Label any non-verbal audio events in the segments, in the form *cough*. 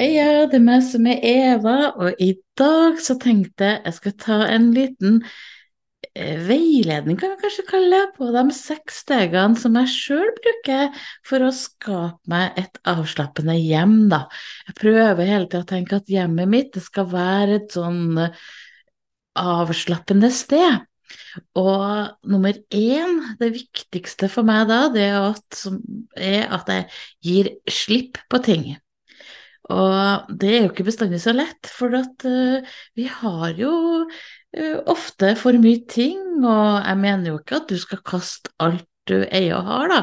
Heia, det er meg som er Eva, og i dag så tenkte jeg jeg skal ta en liten eh, veiledning, kan vi kanskje kalle det, på de seks stegene som jeg sjøl bruker for å skape meg et avslappende hjem, da. Jeg prøver hele tida å tenke at hjemmet mitt det skal være et sånn eh, avslappende sted. Og nummer én, det viktigste for meg da, det er at, er at jeg gir slipp på ting. Og det er jo ikke bestandig så lett, for at, uh, vi har jo uh, ofte for mye ting, og jeg mener jo ikke at du skal kaste alt du eier og har, da.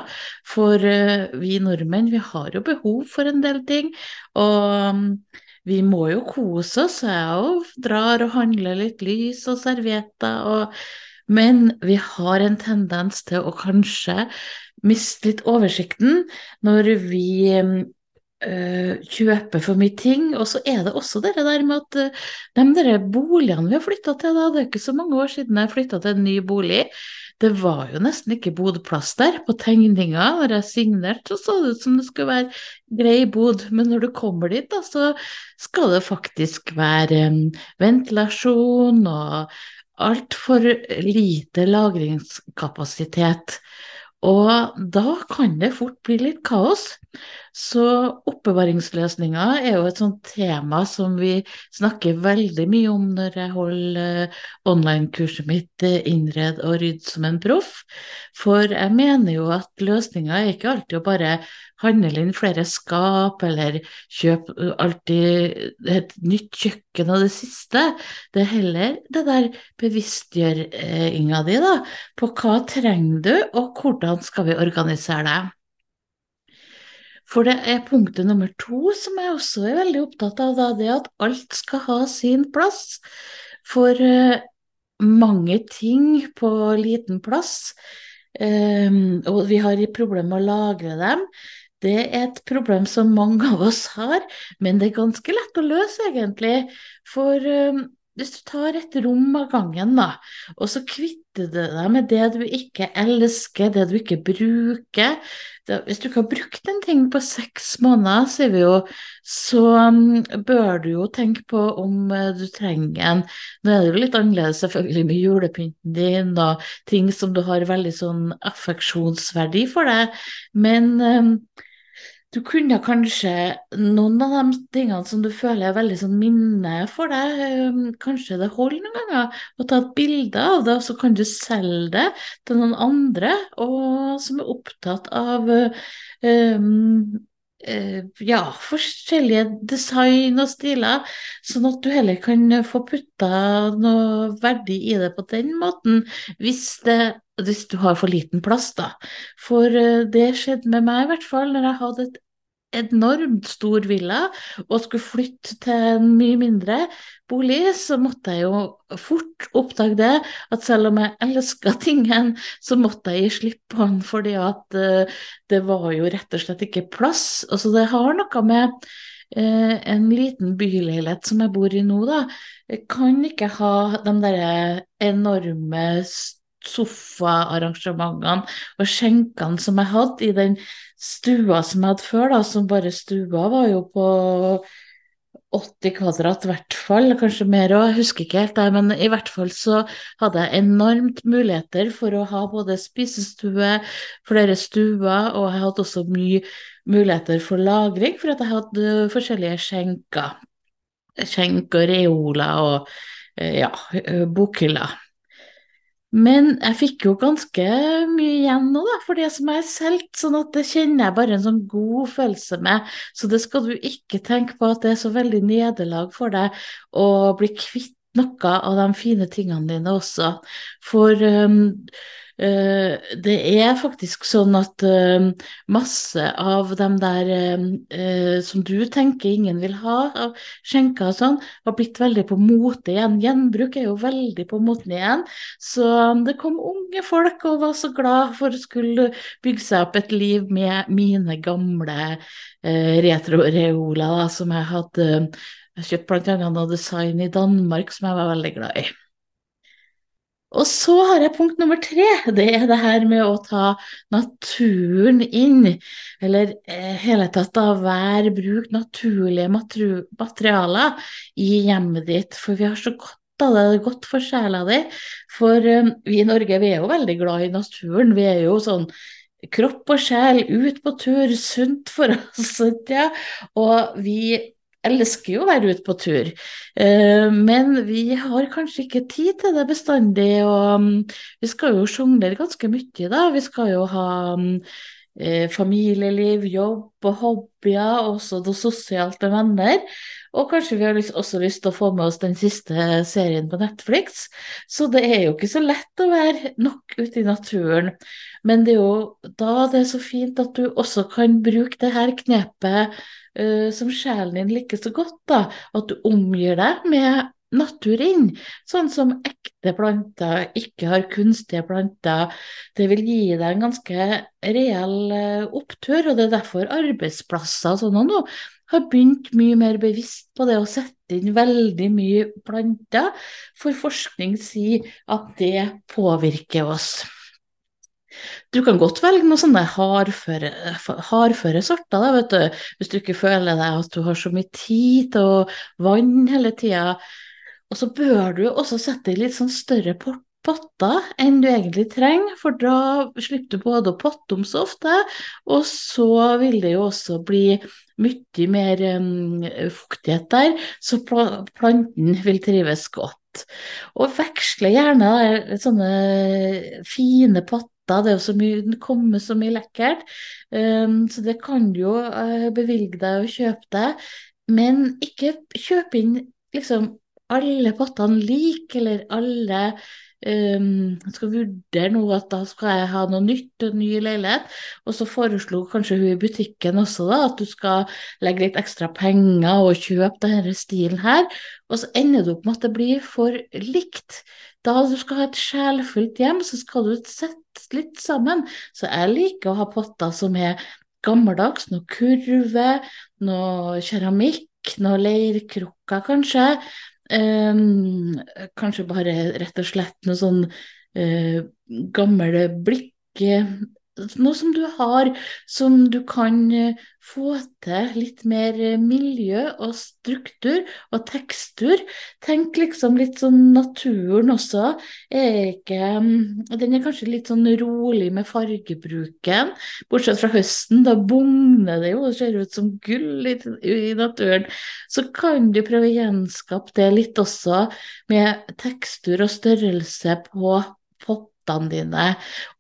For uh, vi nordmenn, vi har jo behov for en del ting, og um, vi må jo kose oss, og jeg òg drar og handler litt lys og servietter og men vi har en tendens til å kanskje miste litt oversikten når vi um, uh, kjøper for mye ting. Og så er det også det der med at uh, de der boligene vi har flytta til, da, det er ikke så mange år siden jeg flytta til en ny bolig. Det var jo nesten ikke bodplass der. På tegninga, når jeg signerte, så så det ut som det skulle være grei bod, men når du kommer dit, da, så skal det faktisk være um, ventilasjon og altfor lite lagringskapasitet. Og da kan det fort bli litt kaos. Så oppbevaringsløsninger er jo et sånt tema som vi snakker veldig mye om når jeg holder eh, online-kurset mitt eh, Innred og rydd som en proff. For jeg mener jo at løsninga er ikke alltid å bare handle inn flere skap eller kjøpe alltid et nytt kjøkken og det siste. Det er heller det der bevisstgjøringa di da, på hva trenger du, og hvordan skal vi organisere det. For det er punktet nummer to som jeg også er veldig opptatt av, da, det at alt skal ha sin plass. For uh, mange ting på liten plass, um, og vi har problemer med å lagre dem, det er et problem som mange av oss har, men det er ganske lett å løse, egentlig. For um, hvis du tar et rom av gangen, da, og så kvitter du deg med det du ikke elsker, det du ikke bruker. Det, Hvis du ikke har brukt en ting på seks måneder, sier vi jo, så um, bør du jo tenke på om uh, du trenger en. Nå er det jo litt annerledes selvfølgelig med julepynten din og ting som du har veldig sånn affeksjonsverdi for deg, men um, du kunne kanskje noen av de tingene som du føler er veldig sånn minne for deg, ehm, kanskje det holder noen ganger? Å ta et bilde av det, og så kan du selge det til noen andre og, som er opptatt av um, ja, forskjellige design og stiler, sånn at du heller kan få putta noe verdi i det på den måten, hvis, det, hvis du har for liten plass, da. For uh, det skjedde med meg i hvert fall når jeg hadde et enormt stor villa og skulle flytte til en mye mindre bolig, så måtte jeg jo fort oppdage det, at selv om jeg elska *laughs* tingen, så måtte jeg gi slipp på den, fordi at uh, det var jo rett og slett ikke plass. Altså det har noe med uh, en liten byleilighet som jeg bor i nå, da. Jeg kan ikke ha de derre enorme sofaarrangementene og skjenkene som jeg hadde i den stua som jeg hadde før, da, som bare stua var jo på 80 kvadrat i hvert fall, kanskje mer òg, jeg husker ikke helt men i hvert fall så hadde jeg enormt muligheter for å ha både spisestue, flere stuer, og jeg hadde også mye muligheter for lagring, for at jeg hadde forskjellige skjenker. Skjenk og reoler og ja, bokhyller. Men jeg fikk jo ganske mye igjen nå, da, for det som er solgt, sånn at det kjenner jeg bare en sånn god følelse med. Så det skal du ikke tenke på at det er så veldig nederlag for deg å bli kvitt noe av de fine tingene dine også. For um, det er faktisk sånn at uh, masse av dem der uh, som du tenker ingen vil ha, av skjenker og sånn, har blitt veldig på mote igjen. Gjenbruk er jo veldig på moten igjen. Så um, det kom unge folk og var så glad for å skulle bygge seg opp et liv med mine gamle retro-reoler som jeg hadde jeg kjøpt bl.a. noe design i Danmark som jeg var veldig glad i. Og så har jeg punkt nummer tre. Det er det her med å ta naturen inn. Eller eh, hele tatt da vær bruk naturlige materialer i hjemmet ditt. For vi har så godt av det, det er godt for sjela di. For eh, vi i Norge vi er jo veldig glad i naturen. Vi er jo sånn kropp og sjel ut på tur, sunt for *laughs* oss. Ja. Og vi elsker jo å være ute på tur, eh, men vi har kanskje ikke tid til det bestandig. Og mm, vi skal jo sjonglere ganske mye, da. Vi skal jo ha mm, eh, familieliv, jobb og hobbyer, også det sosialt med venner. Og kanskje vi har også lyst til å få med oss den siste serien på Netflix. Så det er jo ikke så lett å være nok ute i naturen. Men det er jo da det er så fint at du også kan bruke det her knepet uh, som sjelen din liker så godt, da, at du omgir deg med natur inn, sånn som ekte planter ikke har kunstige planter. Det vil gi deg en ganske reell uh, opptur, og det er derfor arbeidsplasser og sånn nå har begynt mye mer bevisst på det å sette inn veldig mye planter, for forskning sier at det påvirker oss. Du kan godt velge noen sånne hardføre, hardføre sorter, da, vet du, hvis du ikke føler deg at du har så mye tid til å vann hele tida. Og så bør du også sette litt sånn større potter enn du egentlig trenger, for da slipper du både å potte om så ofte, og så vil det jo også bli mye mer um, fuktighet der, så planten vil trives godt. Og veksle gjerne der, sånne fine potter det er jo så mye, den kommer så mye lekkert. Um, så det kan du jo uh, bevilge deg og kjøpe deg. Men ikke kjøp inn liksom alle pottene like, eller alle um, skal vurdere nå at da skal jeg ha noe nytt og ny leilighet. Og så foreslo kanskje hun i butikken også da, at du skal legge litt ekstra penger og kjøpe denne stilen her. Og så ender du opp med at det blir for likt. Da du skal ha et sjelfullt hjem, så skal du sette litt sammen. Så jeg liker å ha potter som er gammeldags, noe kurve, noe keramikk, noe leirkrukker kanskje. Um, kanskje bare rett og slett noe sånn uh, gamle blikk noe som du har, som du kan eh, få til litt mer eh, miljø og struktur og tekstur. Tenk liksom litt sånn naturen også. Er ikke, mm, den er kanskje litt sånn rolig med fargebruken, bortsett fra høsten. Da bugner det jo, og ser ut som gull i, i naturen. Så kan du prøve å gjenskape det litt også, med tekstur og størrelse på pott hattene dine,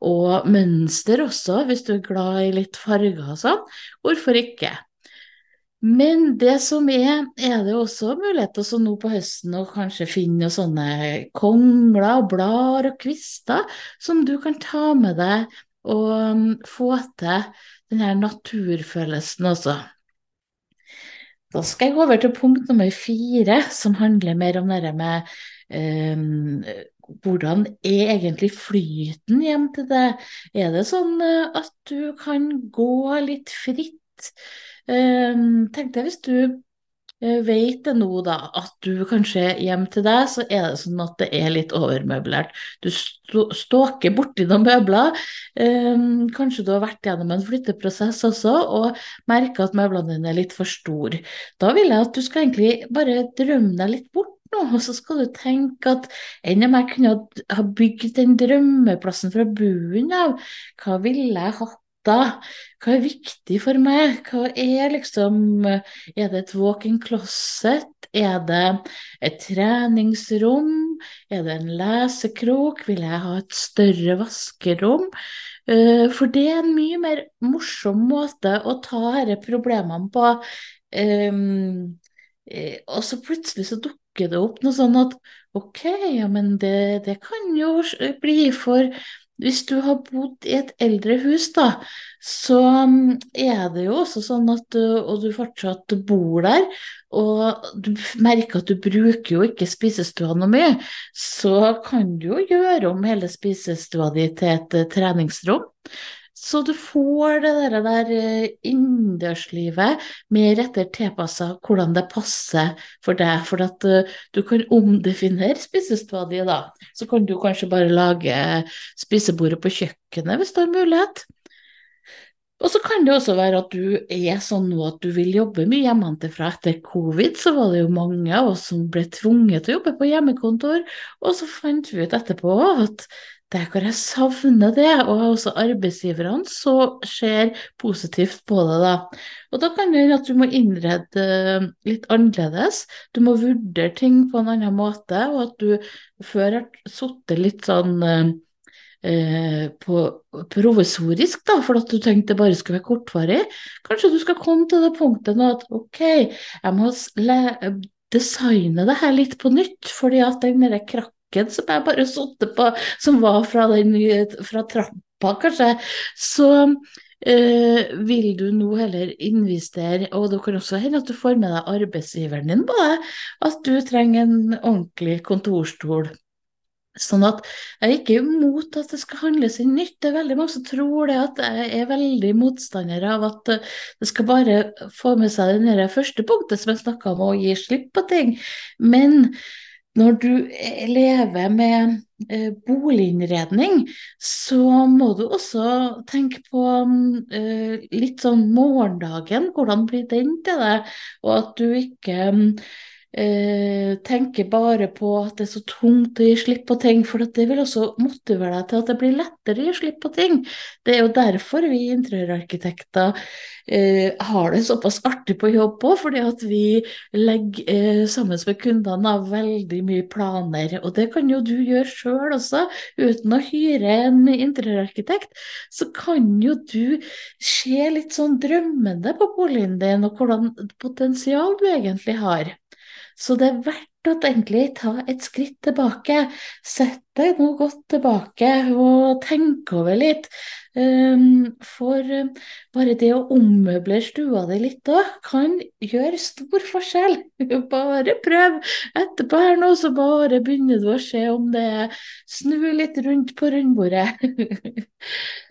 og mønster også, hvis du er glad i litt farger og sånn. Hvorfor ikke? Men det som er, er det også muligheter å nå på høsten å kanskje finne sånne kongler, og blader og kvister som du kan ta med deg og um, få til den her naturfølelsen også. Da skal jeg gå over til punkt nummer fire, som handler mer om det med um, hvordan er egentlig flyten hjem til deg? Er det sånn eh, at du kan gå litt fritt? Ehm, tenk deg hvis du eh, vet det nå, da, at du kanskje hjem til deg, så er det sånn at det er litt overmøblert. Du ståker borti noen møbler. Um, kanskje du har vært gjennom en flytteprosess også og merker at møblene dine er litt for store. Da vil jeg at du skal egentlig bare drømme deg litt bort nå, og så skal du tenke at enn om jeg kunne ha bygd den drømmeplassen fra bunnen av, hva ville jeg hatt da? Hva er viktig for meg? Hva er liksom Er det et walk-in closet? Er det et treningsrom? Er det en lesekrok? Vil jeg ha et større vaskerom? Eh, for det er en mye mer morsom måte å ta disse problemene på. Um, og så plutselig så dukker det opp noe sånn at ok, ja, men det, det kan jo bli for hvis du har bodd i et eldre hus, da, så mm, er det jo også sånn at Og du fortsatt bor der, og du merker at du bruker jo ikke spisestua noe mye, så kan du jo gjøre om hele spisestua di til et treningsrom. Så du får det der, der eh, innendørslivet mer etter tilpassa hvordan det passer for deg. For at uh, du kan omdefinere spisestua di, da. Så kan du kanskje bare lage spisebordet på kjøkkenet hvis du har mulighet. Og så kan det også være at du er sånn nå at du vil jobbe mye hjemmefra. Etter covid så var det jo mange av oss som ble tvunget til å jobbe på hjemmekontor, og så fant vi ut etterpå at der hvor jeg savner det, og også arbeidsgiverne, så ser positivt på det, da. Og da kan det hende at du må innrede litt annerledes. Du må vurdere ting på en annen måte, og at du før har sittet litt sånn Eh, på provisorisk, da, for at du tenkte det bare skulle være kortvarig. Kanskje du skal komme til det punktet nå at ok, jeg må designe det her litt på nytt, fordi at den derre krakken som jeg bare satte på, som var fra, den, fra trappa, kanskje, så eh, vil du nå heller investere, og det kan også hende at du får med deg arbeidsgiveren din på det, at du trenger en ordentlig kontorstol. Sånn at jeg er ikke imot at det skal handles inn nytt. Det er veldig mange som tror det at jeg er veldig motstander av at det skal bare få med seg det første punktet som jeg snakka om, å gi slipp på ting. Men når du lever med eh, boliginnredning, så må du også tenke på eh, litt sånn morgendagen. Hvordan blir den til deg? Og at du ikke eh, tenker bare på at det er så tungt å gi slipp på ting, for det vil også motivere deg til at det blir lettere å gi slipp på ting. Det er jo derfor vi interiørarkitekter eh, har det såpass artig på jobb òg, fordi at vi legger eh, sammen med kundene av veldig mye planer. Og det kan jo du gjøre sjøl også, uten å hyre en interiørarkitekt. Så kan jo du se litt sånn drømmende på boligen din, og hvordan potensial du egentlig har. Så det er verdt å egentlig ta et skritt tilbake. Sett deg nå godt tilbake og tenk over litt. Um, for um, bare det å ommøblere stua di litt òg kan gjøre stor forskjell. *laughs* Bare prøv. Etterpå her nå så bare begynner du å se om det er Snu litt rundt på rundbordet. *laughs*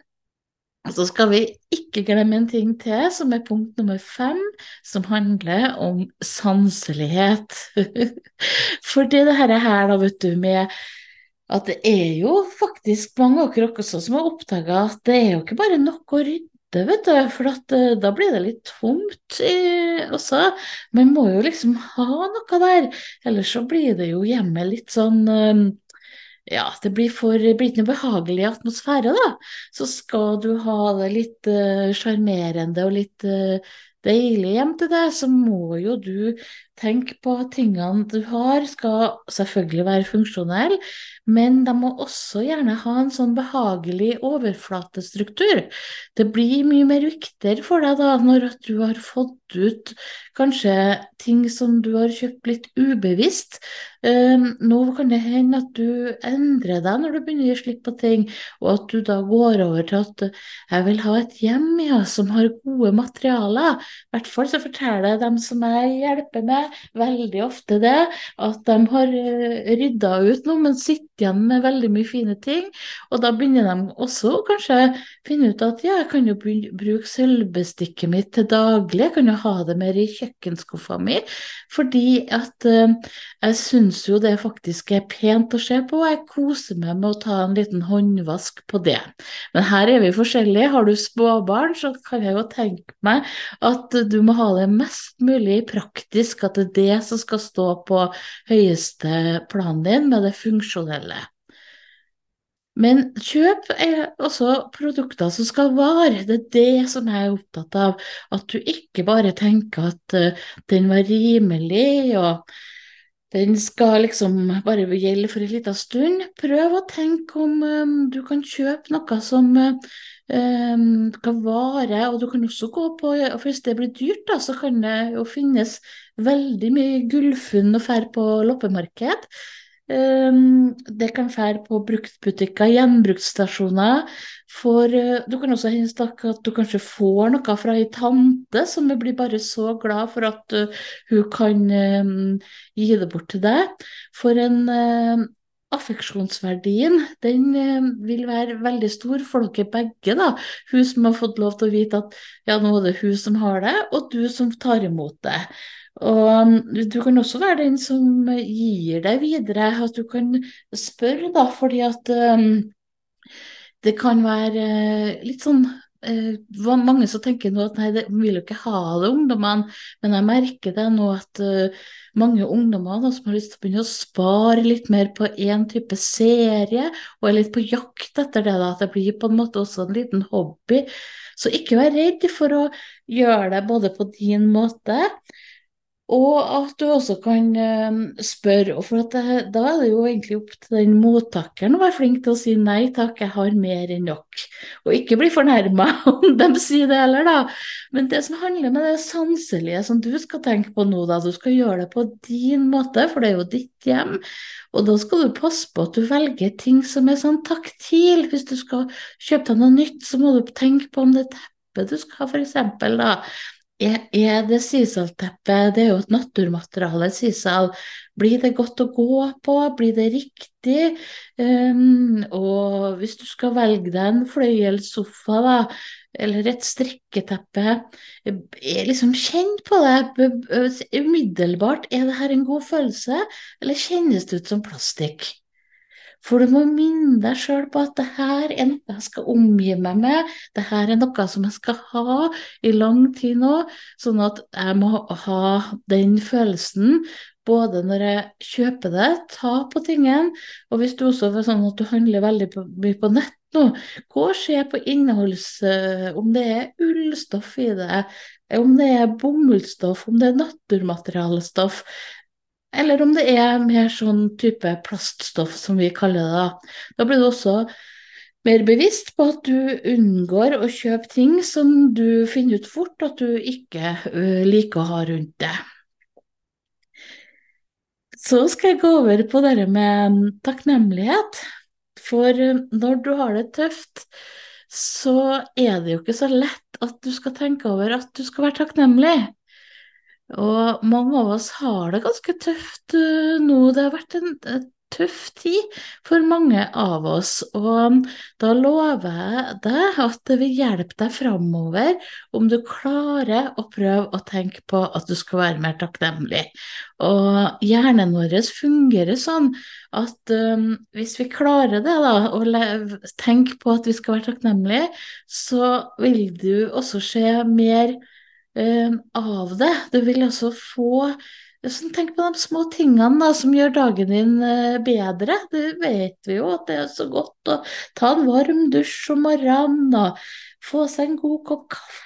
Og så skal vi ikke glemme en ting til, som er punkt nummer fem, som handler om sanselighet. *laughs* For det her, da, vet du, med at det er jo faktisk mange av dere også som har oppdaga at det er jo ikke bare nok å rydde, vet du, for at, eh, da blir det litt tomt eh, også. Man må jo liksom ha noe der, ellers så blir det jo hjemme litt sånn eh, ja, det blir for blir ikke noe behagelig atmosfære, da. Så skal du ha det litt eh, sjarmerende uh, og litt uh, deilig hjem til deg, så må jo du tenke på at tingene du har, skal selvfølgelig være funksjonelle, men de må også gjerne ha en sånn behagelig overflatestruktur. Det blir mye mer viktigere for deg da, når du har fått ut kanskje ting som du har kjøpt litt ubevisst. Um, nå kan det hende at du endrer deg når du begynner å gi slipp på ting, og at du da går over til at jeg vil ha et hjem ja, som har gode materialer. I hvert fall så forteller jeg dem som jeg hjelper med, veldig ofte det, at de har uh, rydda ut noe, men sitter igjen med veldig mye fine ting. Og da begynner de også kanskje finne ut at ja, jeg kan jo bruke sølvbestikket mitt til daglig, jeg kan jo ha det mer i kjøkkenskuffa mi, fordi at eh, jeg syns jo det faktisk er pent å se på, og jeg koser meg med å ta en liten håndvask på det. Men her er vi forskjellige. Har du småbarn, så kan jeg jo tenke meg at du må ha det mest mulig praktisk, at det er det som skal stå på høyeste planen din med det funksjonelle. Men kjøp er også produkter som skal vare. Det er det som jeg er opptatt av. At du ikke bare tenker at uh, den var rimelig, og den skal liksom bare gjelde for en liten stund. Prøv å tenke om um, du kan kjøpe noe som um, kan vare, og du kan også gå på og hvis det blir dyrt, da, så kan det jo finnes veldig mye gullfunn å fære på loppemarked. Ehm, det kan fære på bruktbutikker, gjenbruksstasjoner. For eh, du kan også hende at du kanskje får noe fra ei tante som blir bare så glad for at uh, hun kan uh, gi det bort til deg. For en uh, affeksjonsverdien den eh, vil være veldig stor for dere begge. da. Hun som har fått lov til å vite at ja, nå er det hun som har det, og du som tar imot det. Og um, du kan også være den som gir det videre. At du kan spørre, da, fordi at um, det kan være litt sånn eh, mange som tenker nå at nei, de vil jo ikke ha det, ungdommene. Men jeg merker det nå at uh, mange ungdommer da, som har lyst til å begynne å spare litt mer på én type serie, og er litt på jakt etter det, da, at det blir på en måte også en liten hobby. Så ikke vær redd for å gjøre det både på din måte og at du også kan uh, spørre, for det, da er det jo egentlig opp til den mottakeren å være flink til å si nei takk, jeg har mer enn nok. Og ikke bli fornærma *laughs* om de sier det heller, da. Men det som handler med det sanselige som du skal tenke på nå, da, du skal gjøre det på din måte, for det er jo ditt hjem. Og da skal du passe på at du velger ting som er sånn taktil. Hvis du skal kjøpe deg noe nytt, så må du tenke på om det teppet du skal ha, f.eks. da er, det sisalteppet, det er jo et naturmateriale, sisal, blir det godt å gå på, blir det riktig? Um, og hvis du skal velge deg en fløyelssofa, da, eller et strikketeppe, er liksom kjenn på det umiddelbart. Er det her en god følelse, eller kjennes det ut som plastikk? For du må minne deg sjøl på at det her er noe jeg skal omgi meg med, det her er noe som jeg skal ha i lang tid nå, sånn at jeg må ha den følelsen både når jeg kjøper det, ta på tingen, og hvis du også er sånn at du handler veldig mye på nett nå, gå og se på innholds... om det er ullstoff i det, om det er bomullsstoff, om det er naturmaterialestoff eller om det er mer sånn type plaststoff, som vi kaller det. Da, da blir du også mer bevisst på at du unngår å kjøpe ting som du finner ut fort at du ikke liker å ha rundt deg. Så skal jeg gå over på dette med takknemlighet. For når du har det tøft, så er det jo ikke så lett at du skal tenke over at du skal være takknemlig. Og mange av oss har det ganske tøft uh, nå. Det har vært en, tøff tid for mange av oss. Og da lover jeg deg at det vil hjelpe deg framover om du klarer å prøve å tenke på at du skal være mer takknemlig. Og hjernen vår fungerer sånn at um, hvis vi klarer det, da, å tenke på at vi skal være takknemlige, så vil du også se mer av det. Du vil altså få sånn, Tenk på de små tingene da, som gjør dagen din uh, bedre. Det vet vi jo at det er så godt å ta en varm dusj om morgenen og få seg en god kopp kaffe.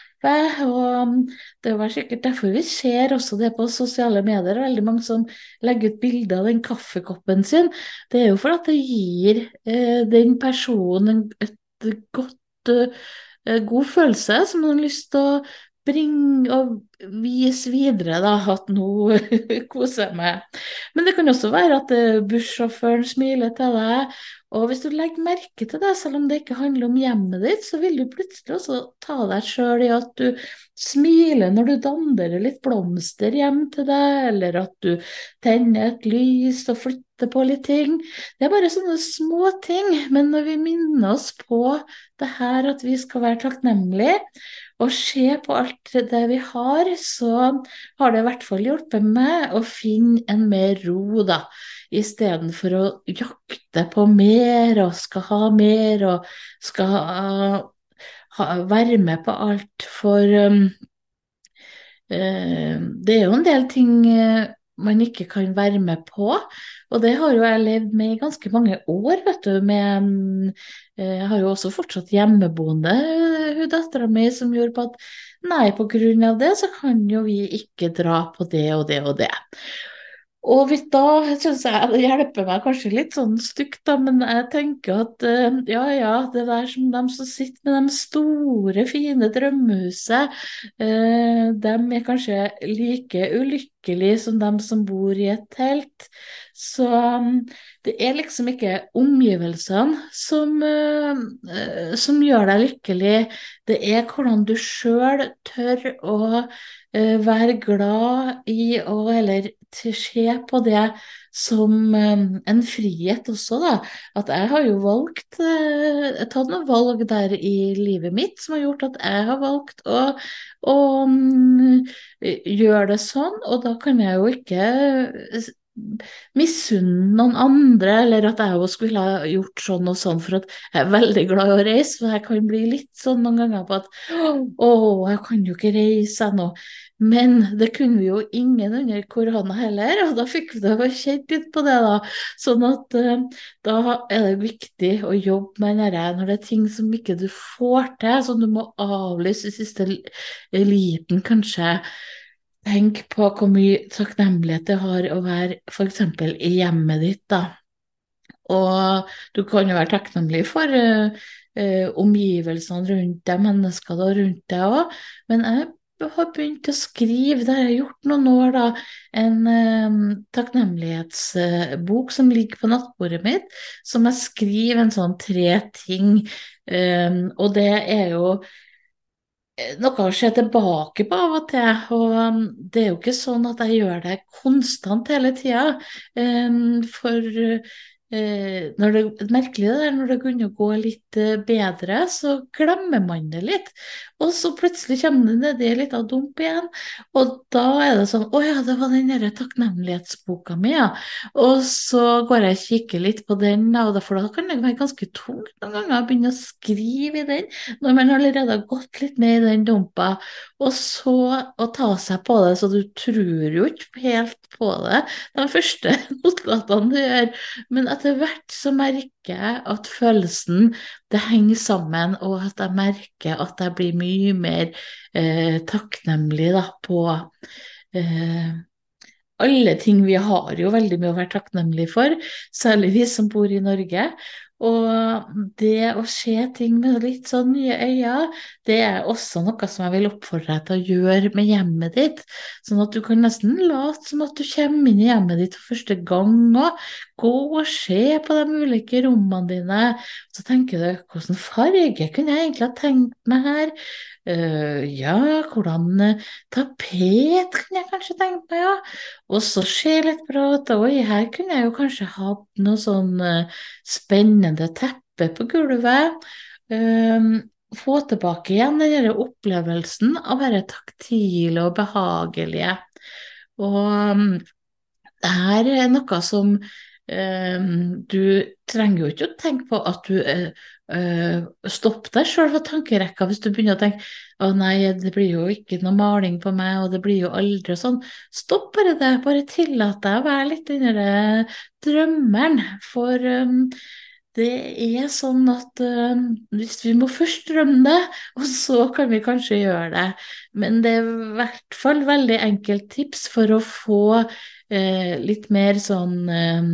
Og det var sikkert derfor vi ser også det på sosiale medier. Veldig mange som legger ut bilde av den kaffekoppen sin. Det er jo for at det gir eh, den personen et godt eh, god følelse som man har lyst til å bringe og vise videre da, at nå *laughs* koser jeg meg. Men det kan også være at eh, bussjåføren smiler til deg. Og hvis du legger merke til det, selv om det ikke handler om hjemmet ditt, så vil du plutselig også ta deg sjøl i at du smiler når du danderer litt blomster hjem til deg, eller at du tenner et lys og flytter på litt ting. Det er bare sånne små ting. Men når vi minner oss på det her at vi skal være takknemlige, og se på alt det vi har, så har det i hvert fall hjulpet meg å finne en mer ro, da. Istedenfor å jakte på mer og skal ha mer og skal ha, være med på alt. For um, uh, det er jo en del ting uh, man ikke kan være med på. Og det har jo jeg levd med i ganske mange år, vet du. Med, eh, jeg har jo også fortsatt hjemmeboende hun dattera mi som gjorde på at nei, på grunn av det så kan jo vi ikke dra på det og det og det. Og hvis da syns jeg det hjelper meg kanskje litt sånn stygt, da, men jeg tenker at uh, ja ja, det der som de som sitter med de store, fine drømmehuset, uh, de er kanskje like ulykkelige som de som bor i et telt. Så um, det er liksom ikke omgivelsene som, uh, som gjør deg lykkelig, det er hvordan du sjøl tør å være glad i å, eller se på det som um, en frihet også, da. At jeg har jo valgt uh, tatt noen valg der i livet mitt som har gjort at jeg har valgt å, å um, gjøre det sånn, og da kan jeg jo ikke misunne noen andre, eller at jeg også skulle ha gjort sånn og sånn, for at jeg er veldig glad i å reise. For jeg kan bli litt sånn noen ganger på at *gasps* å, jeg kan jo ikke reise ennå. Men det kunne vi jo ingen under korona heller, og da fikk vi da kjent litt på det, da. Sånn at uh, da er det viktig å jobbe med det når det er ting som ikke du får til, som du må avlyse i siste liten, kanskje. Tenk på hvor mye takknemlighet det har å være f.eks. i hjemmet ditt, da. Og du kan jo være takknemlig for uh, uh, omgivelsene rundt deg, menneskene rundt deg òg, men jeg har begynt å skrive, det har jeg gjort noen år, da, en um, takknemlighetsbok som ligger på nattbordet mitt, som jeg skriver en sånn tre ting, um, og det er jo noe å se tilbake på av og til. Og um, det er jo ikke sånn at jeg gjør det konstant hele tida. Um, for Eh, når det, merkelig det der, når det kunne gå litt eh, bedre, så glemmer man det litt. Og så plutselig kommer det nedi en liten dump igjen, og da er det sånn Å ja, det var den derre takknemlighetsboka mi, ja. Og så går jeg og kikker litt på den, for da kan det være ganske tungt noen ganger å begynne å skrive i den, når man allerede har gått litt ned i den dumpa. Og så å ta seg på det, så du tror jo ikke helt på det de første *laughs* notatene du gjør. men etter hvert så merker jeg at følelsen det henger sammen, og at jeg merker at jeg blir mye mer eh, takknemlig da, på eh, alle ting vi har jo veldig mye å være takknemlig for, særlig vi som bor i Norge. Og det å se ting med litt sånn nye øyne, det er også noe som jeg vil oppfordre deg til å gjøre med hjemmet ditt. Sånn at du kan nesten late som at du kommer inn i hjemmet ditt for første gang og gå og se på de ulike rommene dine. Så tenker du hvilken farge kunne jeg egentlig ha tenkt meg her? Uh, ja, hvordan uh, tapet kunne jeg kanskje tenkt meg, ja. Og så se litt på at oi, her kunne jeg jo kanskje hatt noe sånn uh, spennende teppe på gulvet. få tilbake igjen den opplevelsen av å være taktile og behagelige. Og um, det her er noe som Ehm, du trenger jo ikke å tenke på at du uh, stopp deg sjøl fra tankerekka hvis du begynner å tenke å nei, det blir jo ikke noe maling på meg, og det blir jo aldri sånn. Stopp bare det, bare tillat deg å være litt inni drømmeren. For um, det er sånn at um, hvis vi må først drømme det, og så kan vi kanskje gjøre det. Men det er i hvert fall veldig enkelt tips for å få uh, litt mer sånn uh,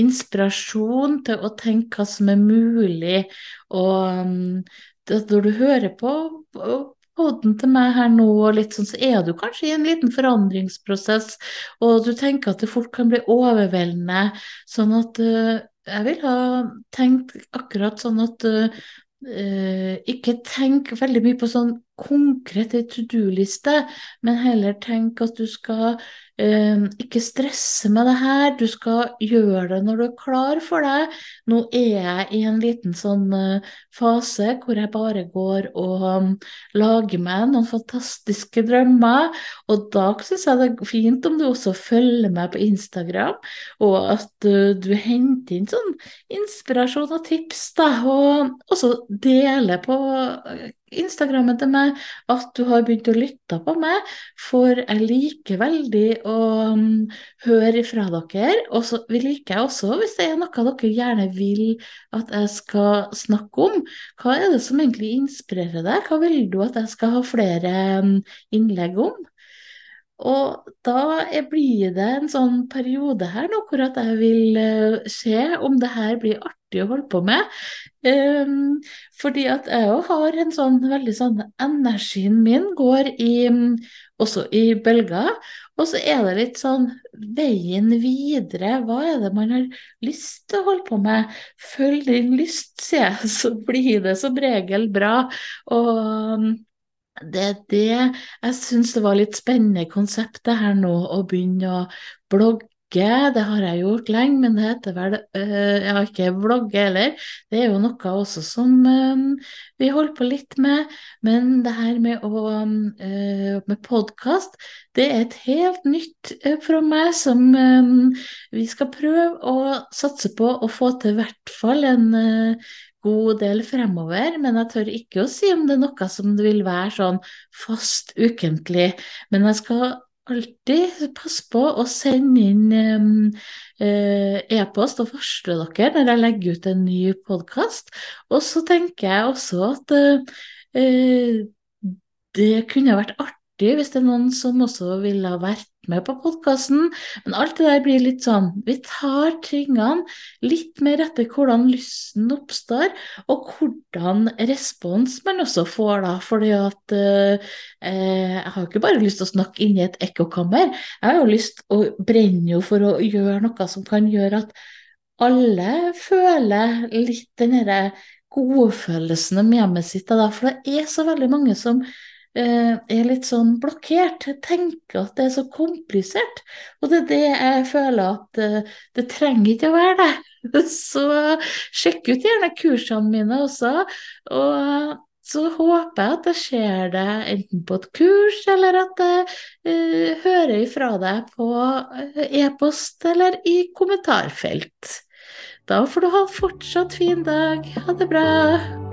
inspirasjon til å tenke hva som er mulig. Og um, når du hører på, poden til meg her nå, litt sånn, så er du kanskje i en liten forandringsprosess, og du tenker at det fort kan bli overveldende. Sånn at uh, jeg vil ha tenkt akkurat sånn at uh, ikke tenk veldig mye på sånn konkrete to do-liste, men heller tenk at du skal eh, ikke stresse med det her, du skal gjøre det når du er klar for det. Nå er jeg i en liten sånn uh, fase hvor jeg bare går og um, lager meg noen fantastiske drømmer. Og da syns jeg det er fint om du også følger meg på Instagram, og at uh, du henter inn sånn inspirasjon og tips, da, og også deler på Instagrammen til meg at du har begynt å lytte på meg, for jeg liker veldig å um, høre fra dere. Og så liker jeg også, hvis det er noe dere gjerne vil at jeg skal snakke om, hva er det som egentlig inspirerer deg? Hva vil du at jeg skal ha flere um, innlegg om? Og da blir det en sånn periode her nå hvor at jeg vil uh, se om det her blir artig å holde på med. Um, fordi at jeg òg har en sånn veldig sånn Energien min går i også i bølger. Og så er det litt sånn veien videre. Hva er det man har lyst til å holde på med? Følg din lyst, sier jeg, så blir det som regel bra. Og Det er det jeg syns det var litt spennende konsept, det her nå, å begynne å blogge. Det har jeg gjort lenge, men det heter vel øh, Jeg har ikke blogget heller. Det er jo noe også som øh, vi holder på litt med. Men det her med, å, øh, med podkast, det er et helt nytt fra meg som vi skal prøve å satse på å få til hvert fall en god del fremover, men jeg tør ikke å si om det er noe som det vil være sånn fast ukentlig. Men jeg skal alltid passe på å sende inn e-post og varsle dere når jeg legger ut en ny podkast. Og så tenker jeg også at uh, det kunne vært artig hvis det er noen som også ville ha vært med på podkasten. Men alt det der blir litt sånn Vi tar tingene litt mer etter hvordan lysten oppstår, og hvordan respons man også får da. Fordi at eh, jeg har ikke bare lyst til å snakke inni et ekkokammer. Jeg har jo lyst å brenne jo for å gjøre noe som kan gjøre at alle føler litt den derre godfølelsen med hjemmet sitt. Da, for det er så veldig mange som Eh, er litt sånn blokkert. Tenker at det er så komplisert. Og det er det jeg føler at eh, det trenger ikke å være det. *laughs* Så sjekk ut gjerne kursene mine også. Og så håper jeg at jeg ser deg enten på et kurs, eller at jeg hører ifra deg på e-post eller i kommentarfelt. Da får du ha en fortsatt fin dag. Ha det bra.